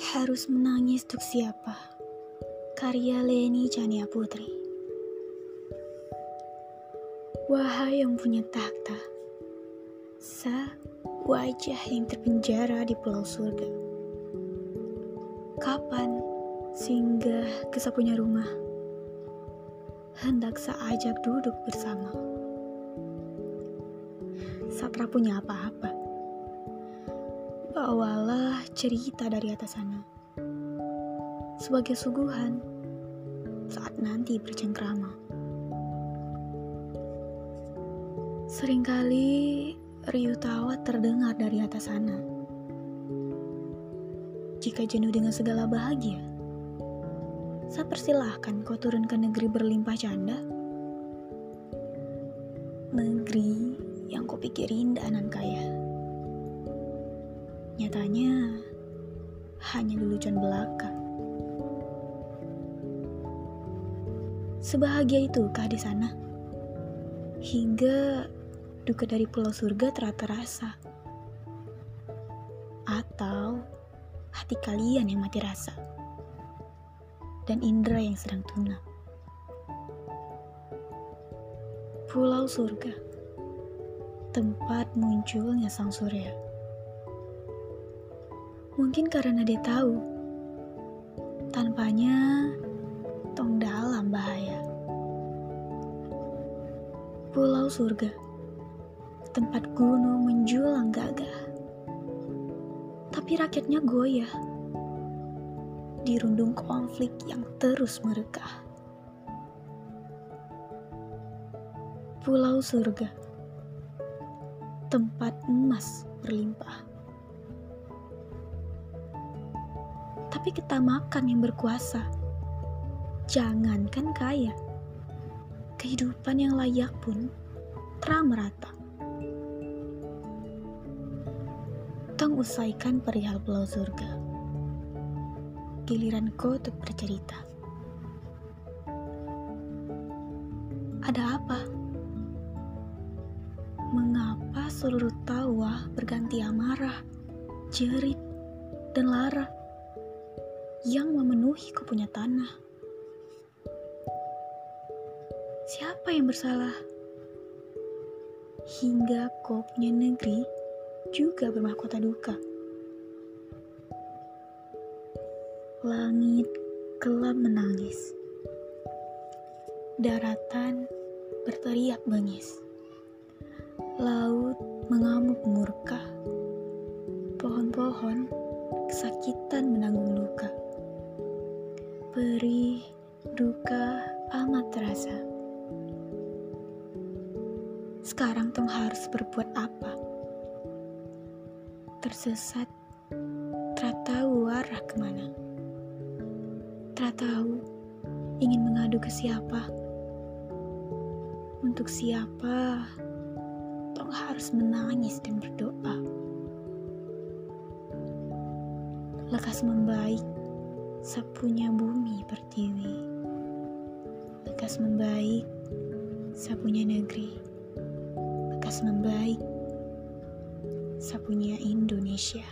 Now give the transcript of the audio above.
harus menangis untuk siapa? Karya Leni Chania Putri. Wahai yang punya takhta, sa wajah yang terpenjara di pulau surga. Kapan singgah ke punya rumah? Hendak seajak duduk bersama. Satra punya apa-apa bawalah cerita dari atas sana. Sebagai suguhan saat nanti bercengkrama. Seringkali riuh tawa terdengar dari atas sana. Jika jenuh dengan segala bahagia, saya persilahkan kau turun ke negeri berlimpah canda. Negeri yang kau pikir indah dan kaya. Nyatanya hanya lelucon belaka. Sebahagia itukah di sana? Hingga duka dari pulau surga terata rasa. Atau hati kalian yang mati rasa. Dan indera yang sedang tuna. Pulau surga. Tempat munculnya sang surya. Mungkin karena dia tahu, tanpanya tong dalam bahaya. Pulau surga, tempat gunung menjulang gagah. Tapi rakyatnya goyah, dirundung konflik yang terus merekah. Pulau surga, tempat emas berlimpah. Tapi ketamakan yang berkuasa. Jangankan kaya, kehidupan yang layak pun terang merata. Tong usaikan perihal pulau surga. Giliran kau untuk bercerita. Ada apa? Mengapa seluruh tawa berganti amarah, jerit, dan lara? Yang memenuhi kau punya tanah. Siapa yang bersalah? Hingga kau punya negeri juga bermahkota duka. Langit gelap menangis. Daratan berteriak bengis. Laut mengamuk murka. Pohon-pohon kesakitan menanggung luka perih, duka amat terasa. Sekarang Tong harus berbuat apa? Tersesat, tak tahu arah ke mana. Tak tahu ingin mengadu ke siapa. Untuk siapa, Tong harus menangis dan berdoa. Lekas membaik sapunya bumi pertiwi. Lekas membaik, sapunya negeri. Lekas membaik, sapunya Indonesia.